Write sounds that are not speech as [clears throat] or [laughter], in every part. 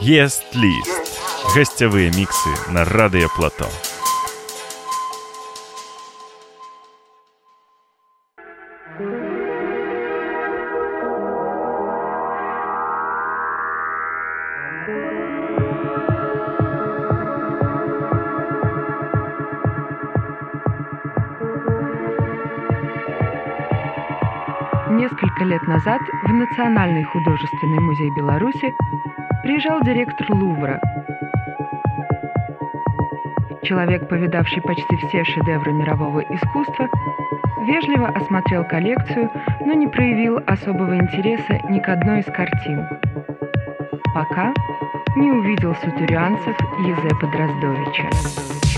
Есть-лист. Гостевые миксы на Радио Плато. Несколько лет назад в Национальный художественный музей Беларуси приезжал директор Лувра. Человек, повидавший почти все шедевры мирового искусства, вежливо осмотрел коллекцию, но не проявил особого интереса ни к одной из картин. Пока не увидел сутурианцев Езепа Дроздовича.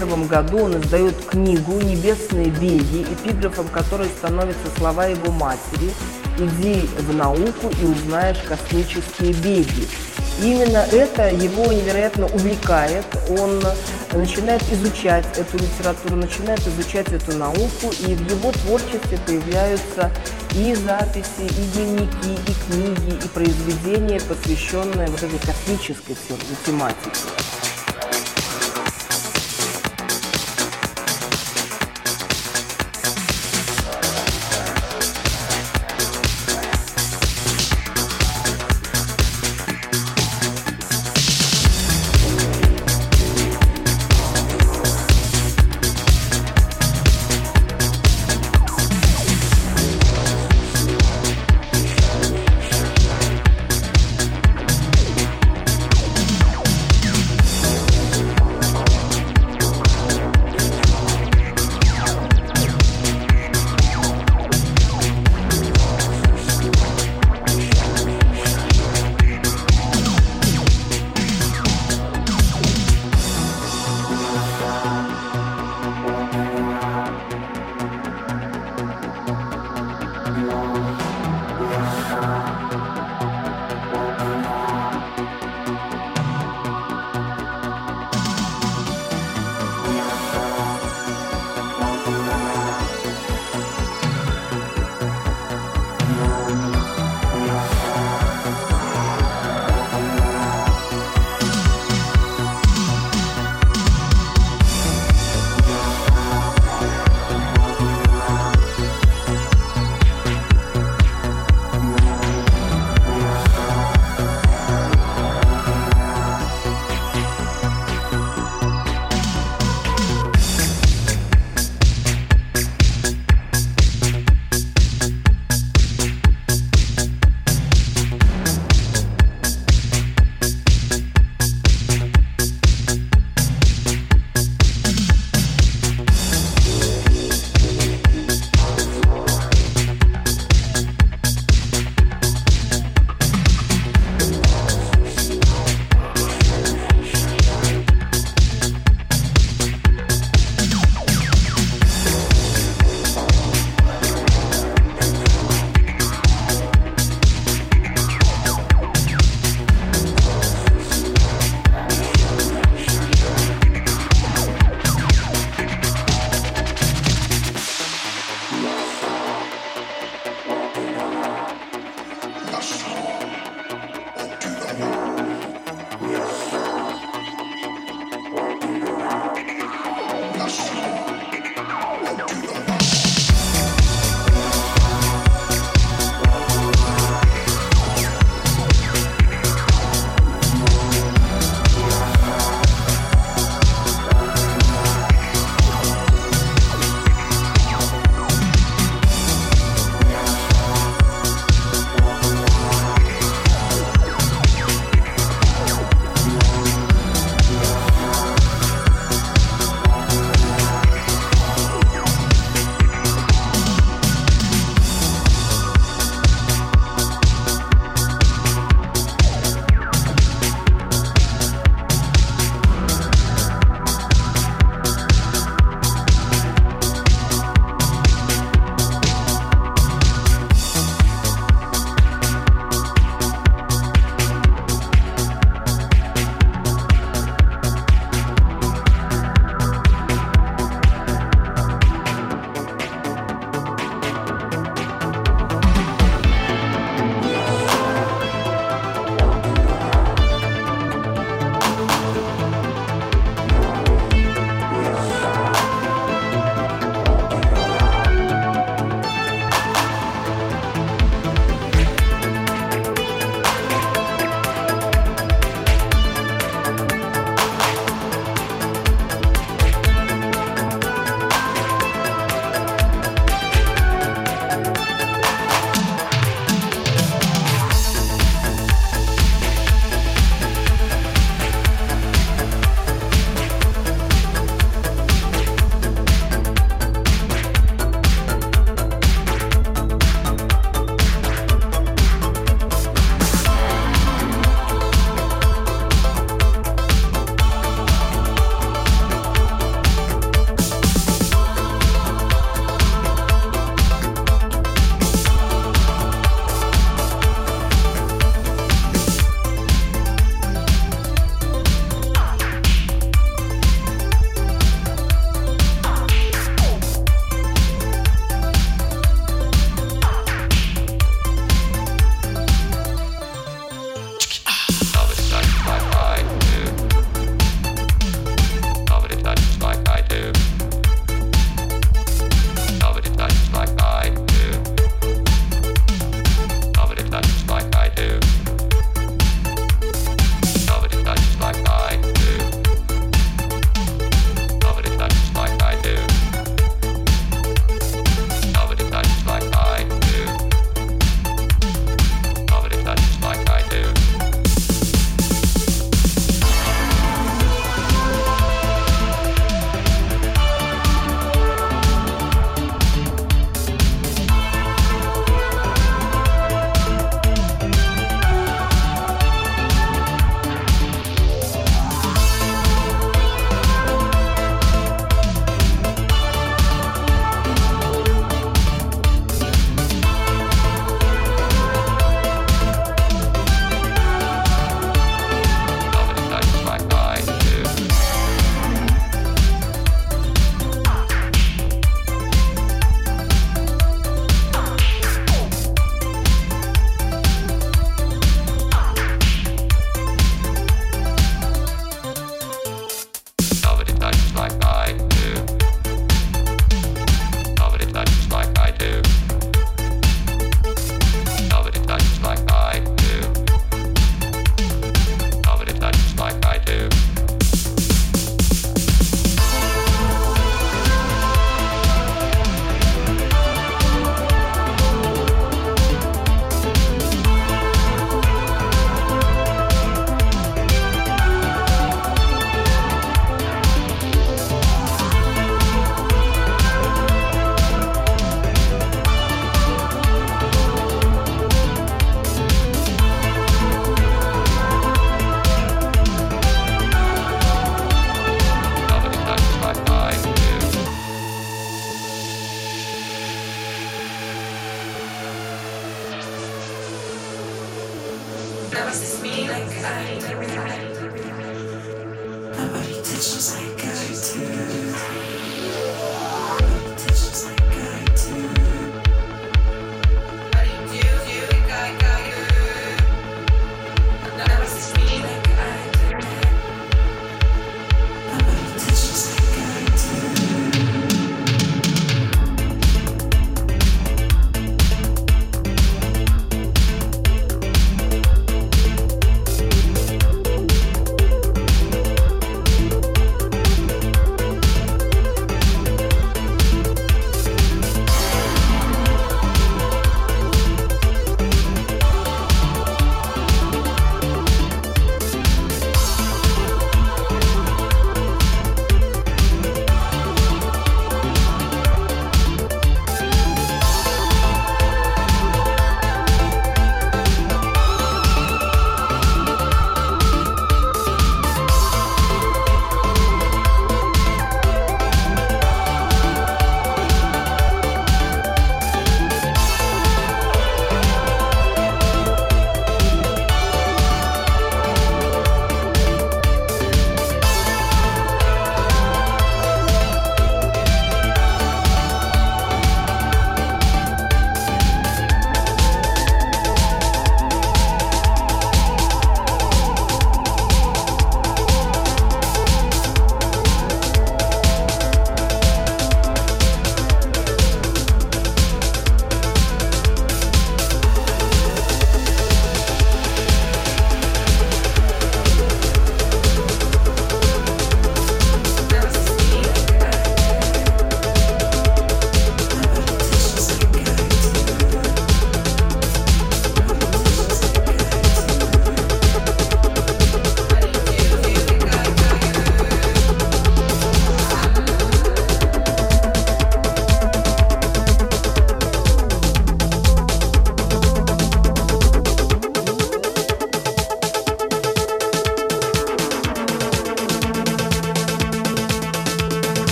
1931 году он издает книгу «Небесные беги», эпиграфом которой становятся слова его матери «Иди в науку и узнаешь космические беги». Именно это его невероятно увлекает. Он начинает изучать эту литературу, начинает изучать эту науку, и в его творчестве появляются и записи, и дневники, и книги, и произведения, посвященные вот этой космической тематике.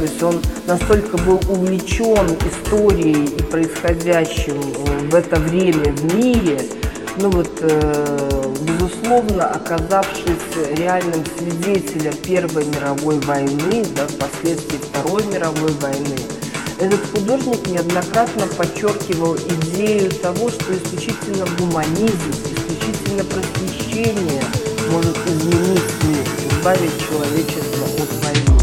То есть он настолько был увлечен историей и происходящим в это время в мире, ну вот, э, безусловно, оказавшись реальным свидетелем Первой мировой войны, да, впоследствии Второй мировой войны, этот художник неоднократно подчеркивал идею того, что исключительно гуманизм, исключительно просвещение может изменить мир, избавить человечество от войны.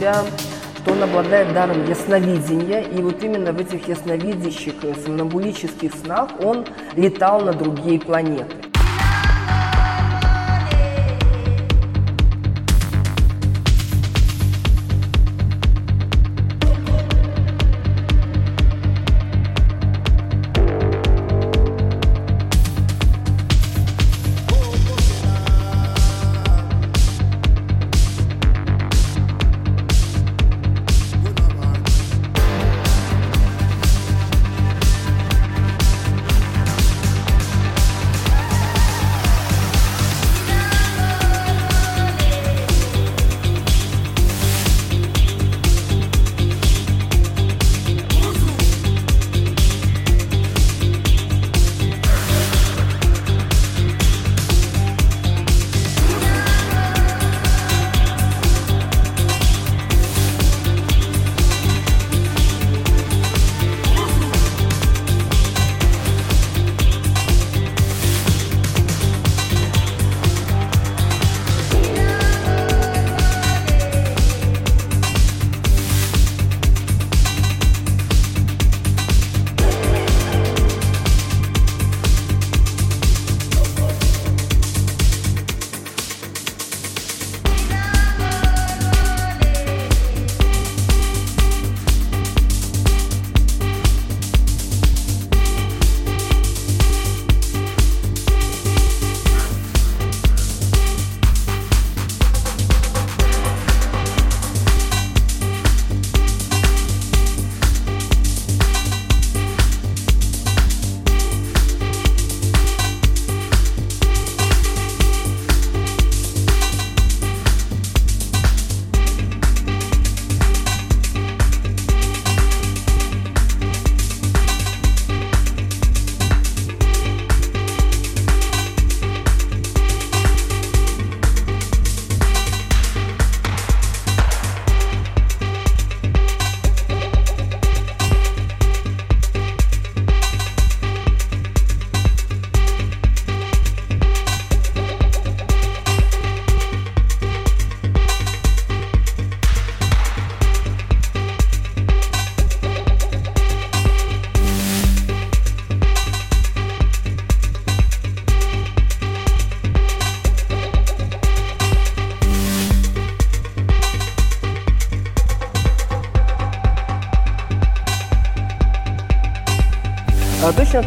Себя что он обладает даром ясновидения, и вот именно в этих ясновидящих сомнамбулических снах он летал на другие планеты.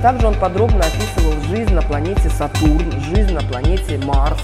Точно так же он подробно описывал жизнь на планете Сатурн, жизнь на планете Марс,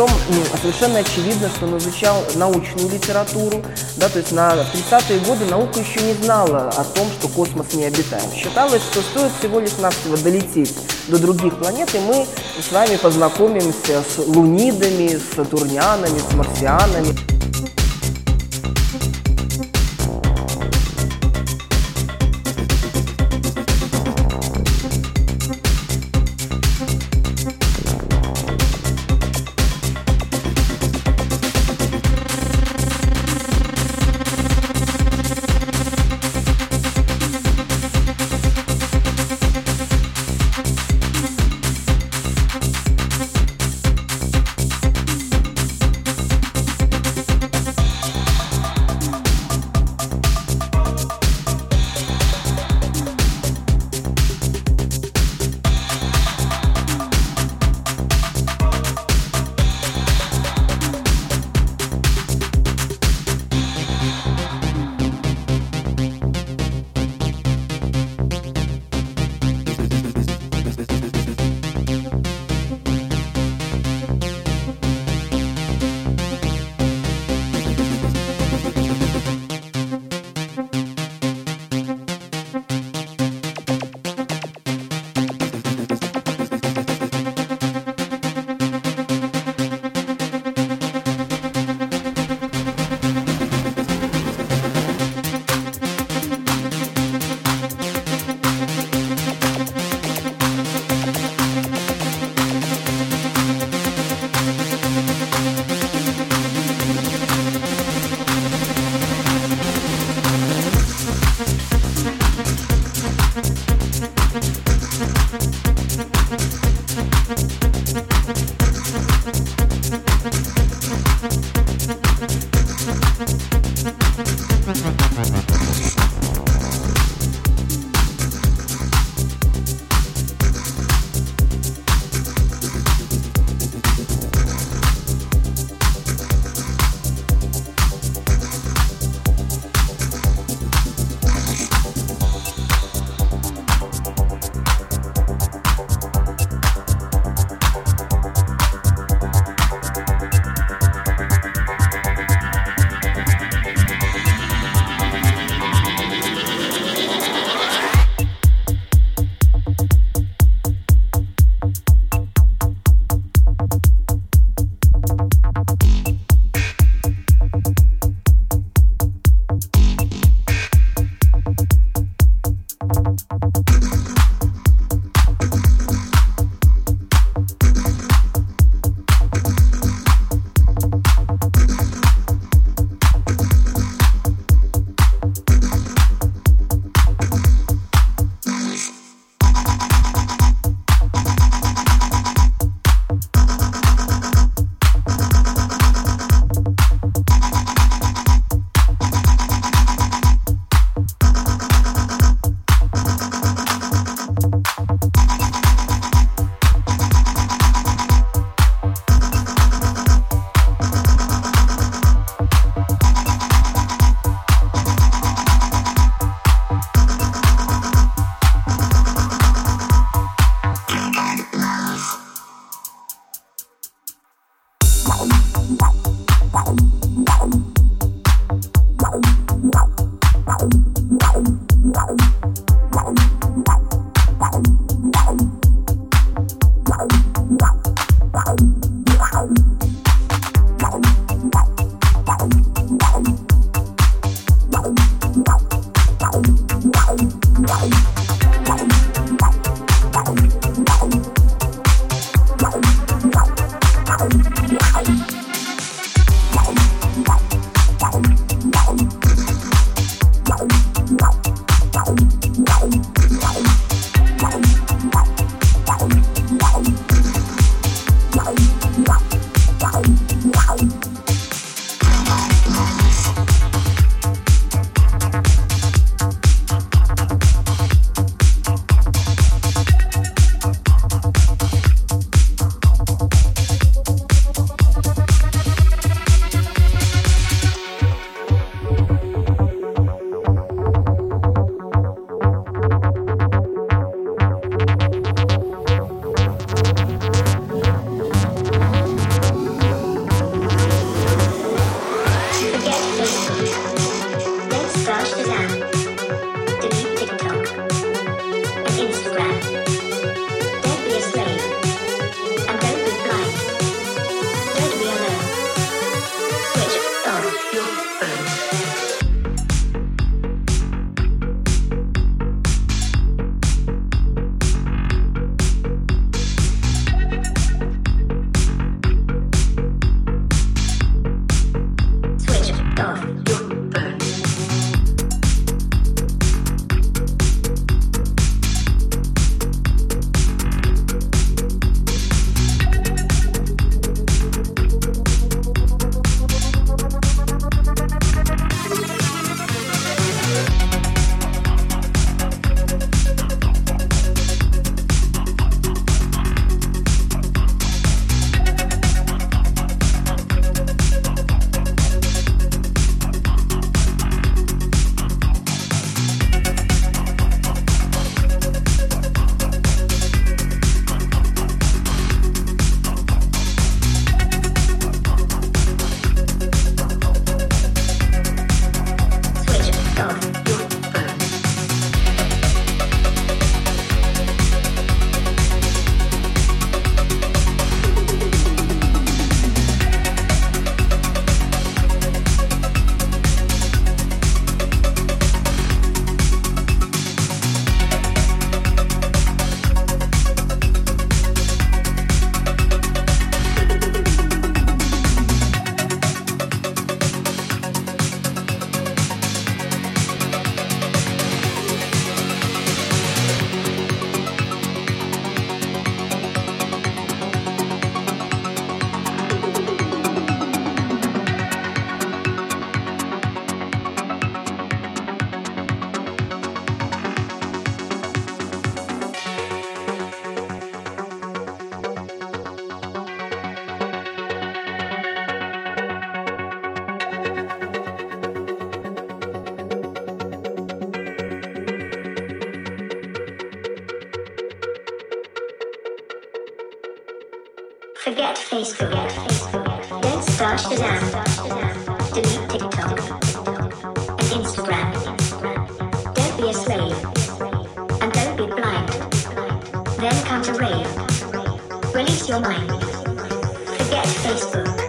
Причем ну, совершенно очевидно, что он изучал научную литературу. Да, то есть на 30-е годы наука еще не знала о том, что космос необитаем. Считалось, что стоит всего лишь навсего долететь до других планет, и мы с вами познакомимся с лунидами, с сатурнянами, с марсианами. forget face forget face forget. Then start Shazam. Delete TikTok and Instagram. Don't be a slave and don't be blind. Then come to rave. Release your mind. Forget Facebook.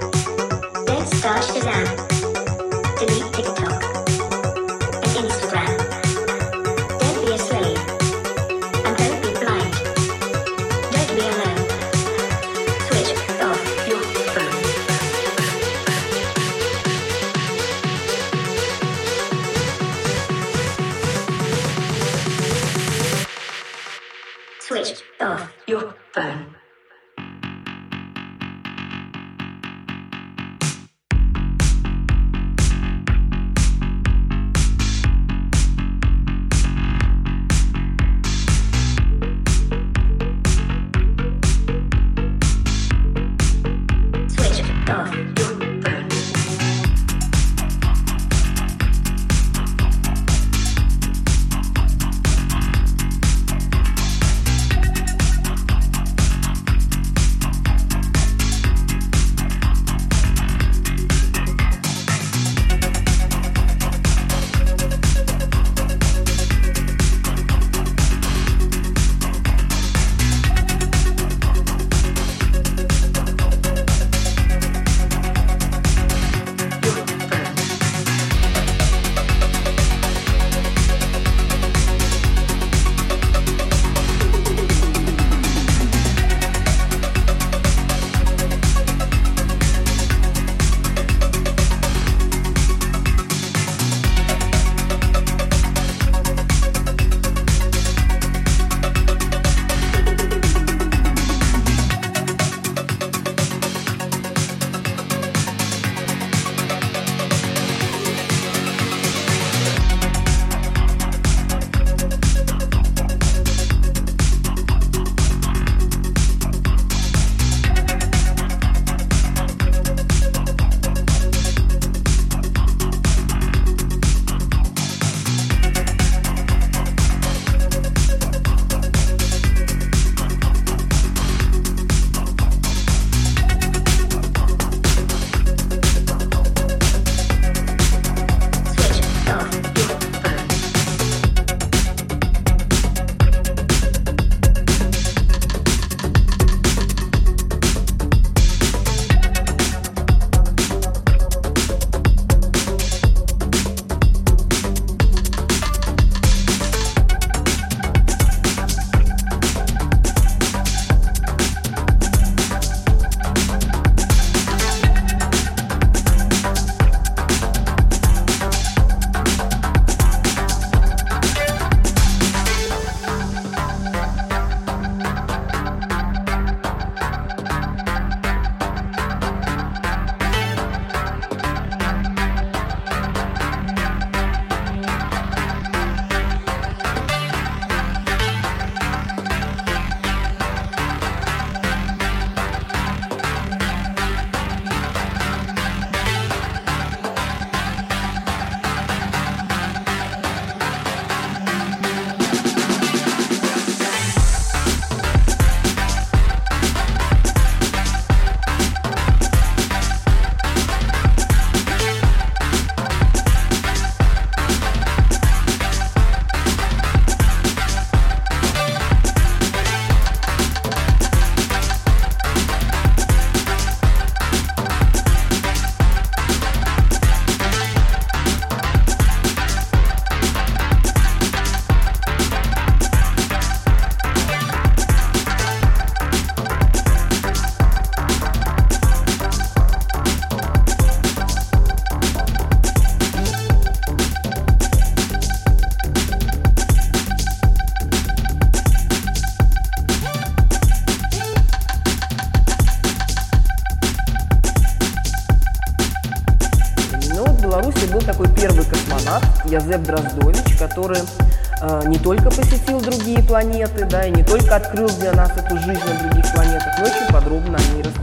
Который э, не только посетил другие планеты, да, и не только открыл для нас эту жизнь на других планетах, но очень подробно о ней рассказал.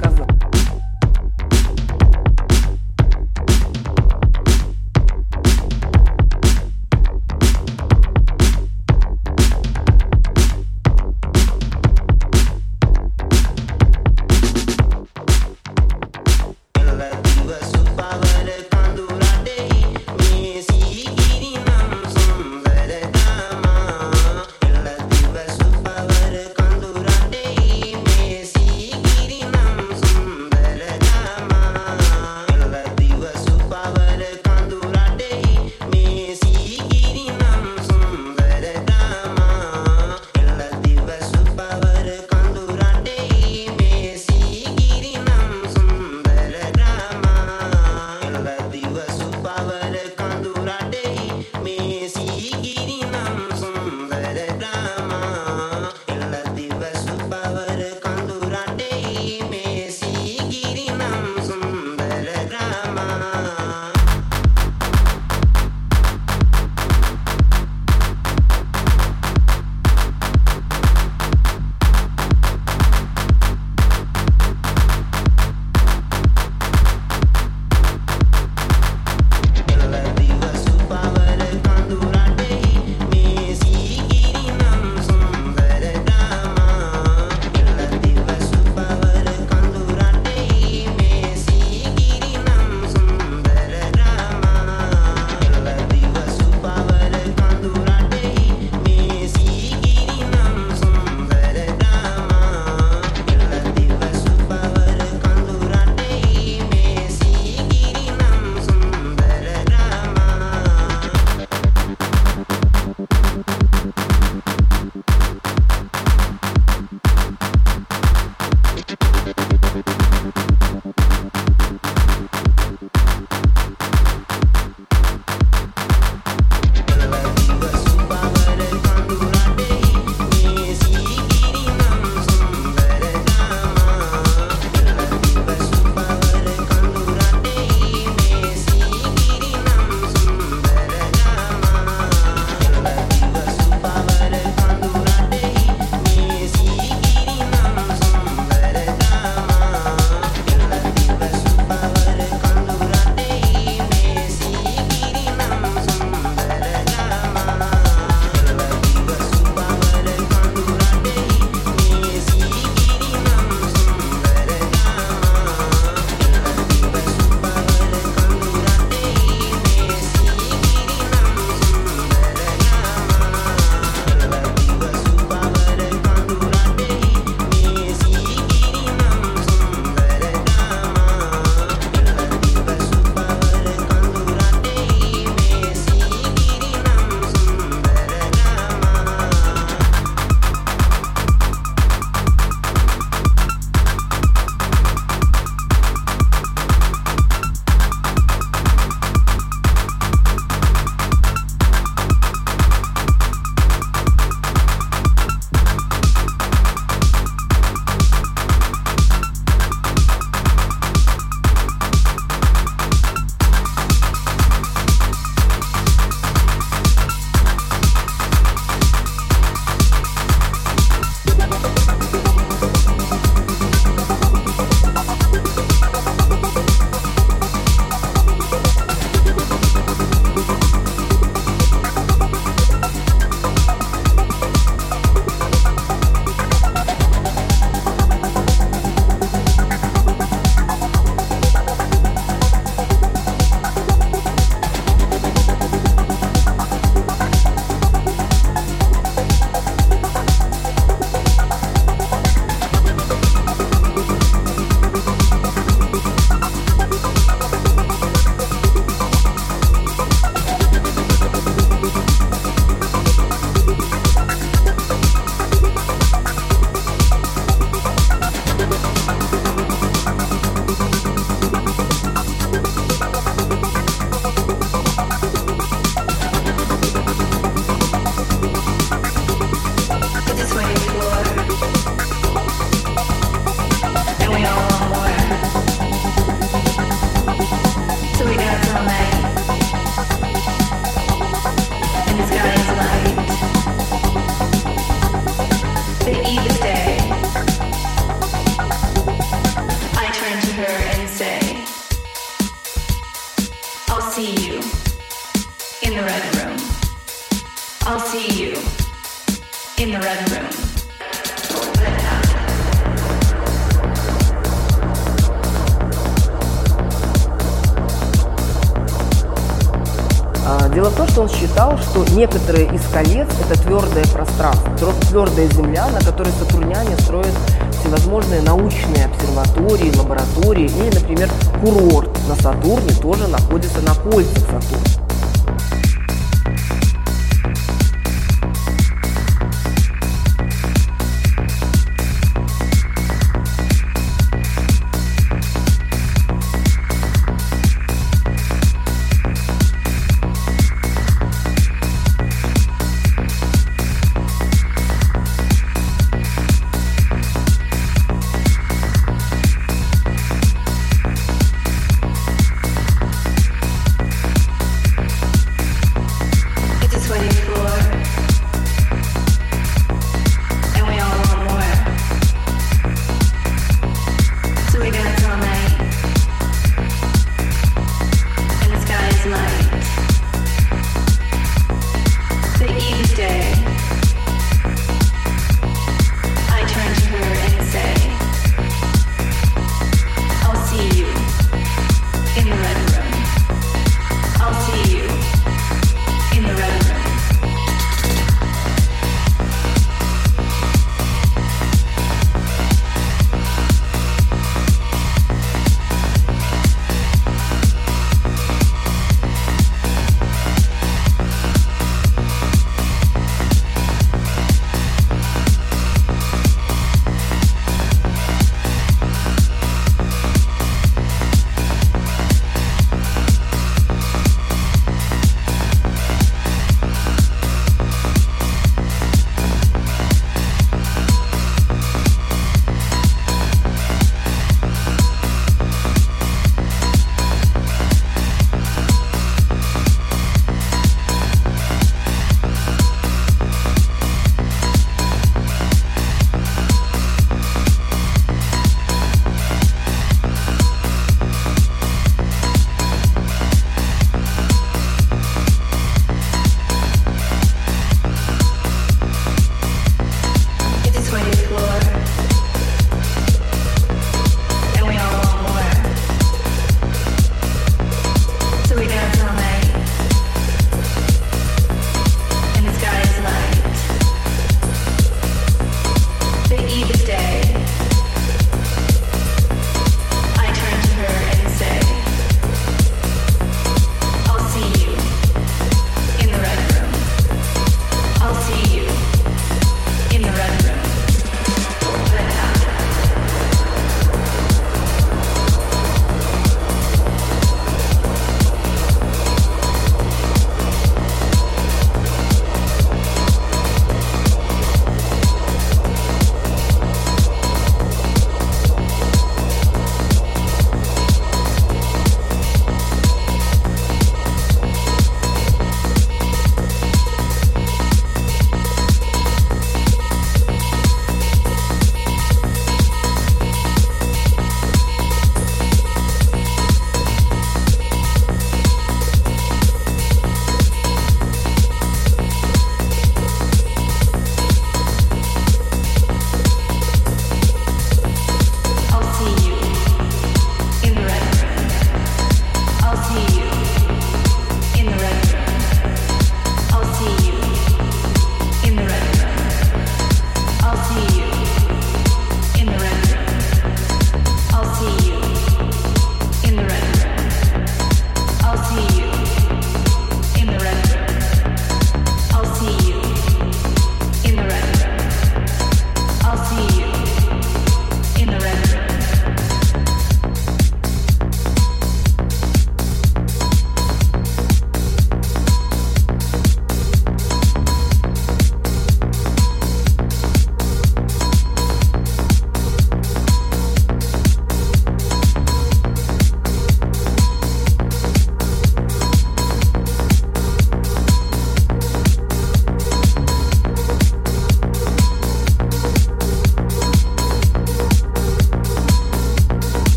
Некоторые из колец – это твердое пространство, твердая земля, на которой сатурняне строят всевозможные научные обсерватории, лаборатории. И, например, курорт на Сатурне тоже находится на кольцах Сатурна.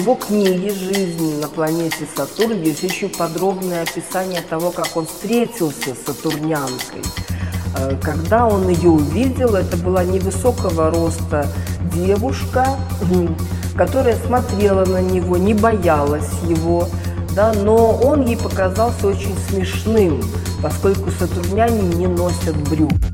Его книге «Жизнь на планете Сатурн» есть очень подробное описание того, как он встретился с Сатурнянкой. Э, когда он ее увидел, это была невысокого роста девушка, [clears throat] которая смотрела на него, не боялась его, да, но он ей показался очень смешным, поскольку сатурняне не носят брюк.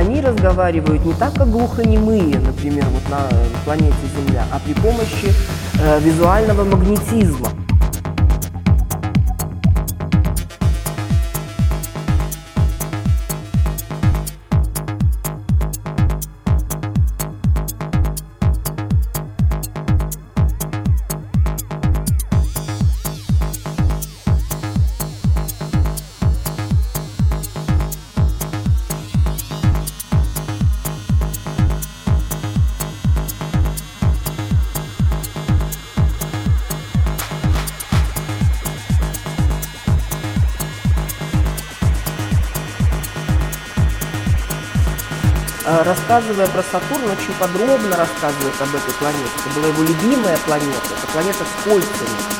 Они разговаривают не так, как глухонемые, например, вот на планете Земля, а при помощи э, визуального магнетизма. Рассказывая про Сатурн, очень подробно рассказывает об этой планете. Это была его любимая планета, это планета с кольцами.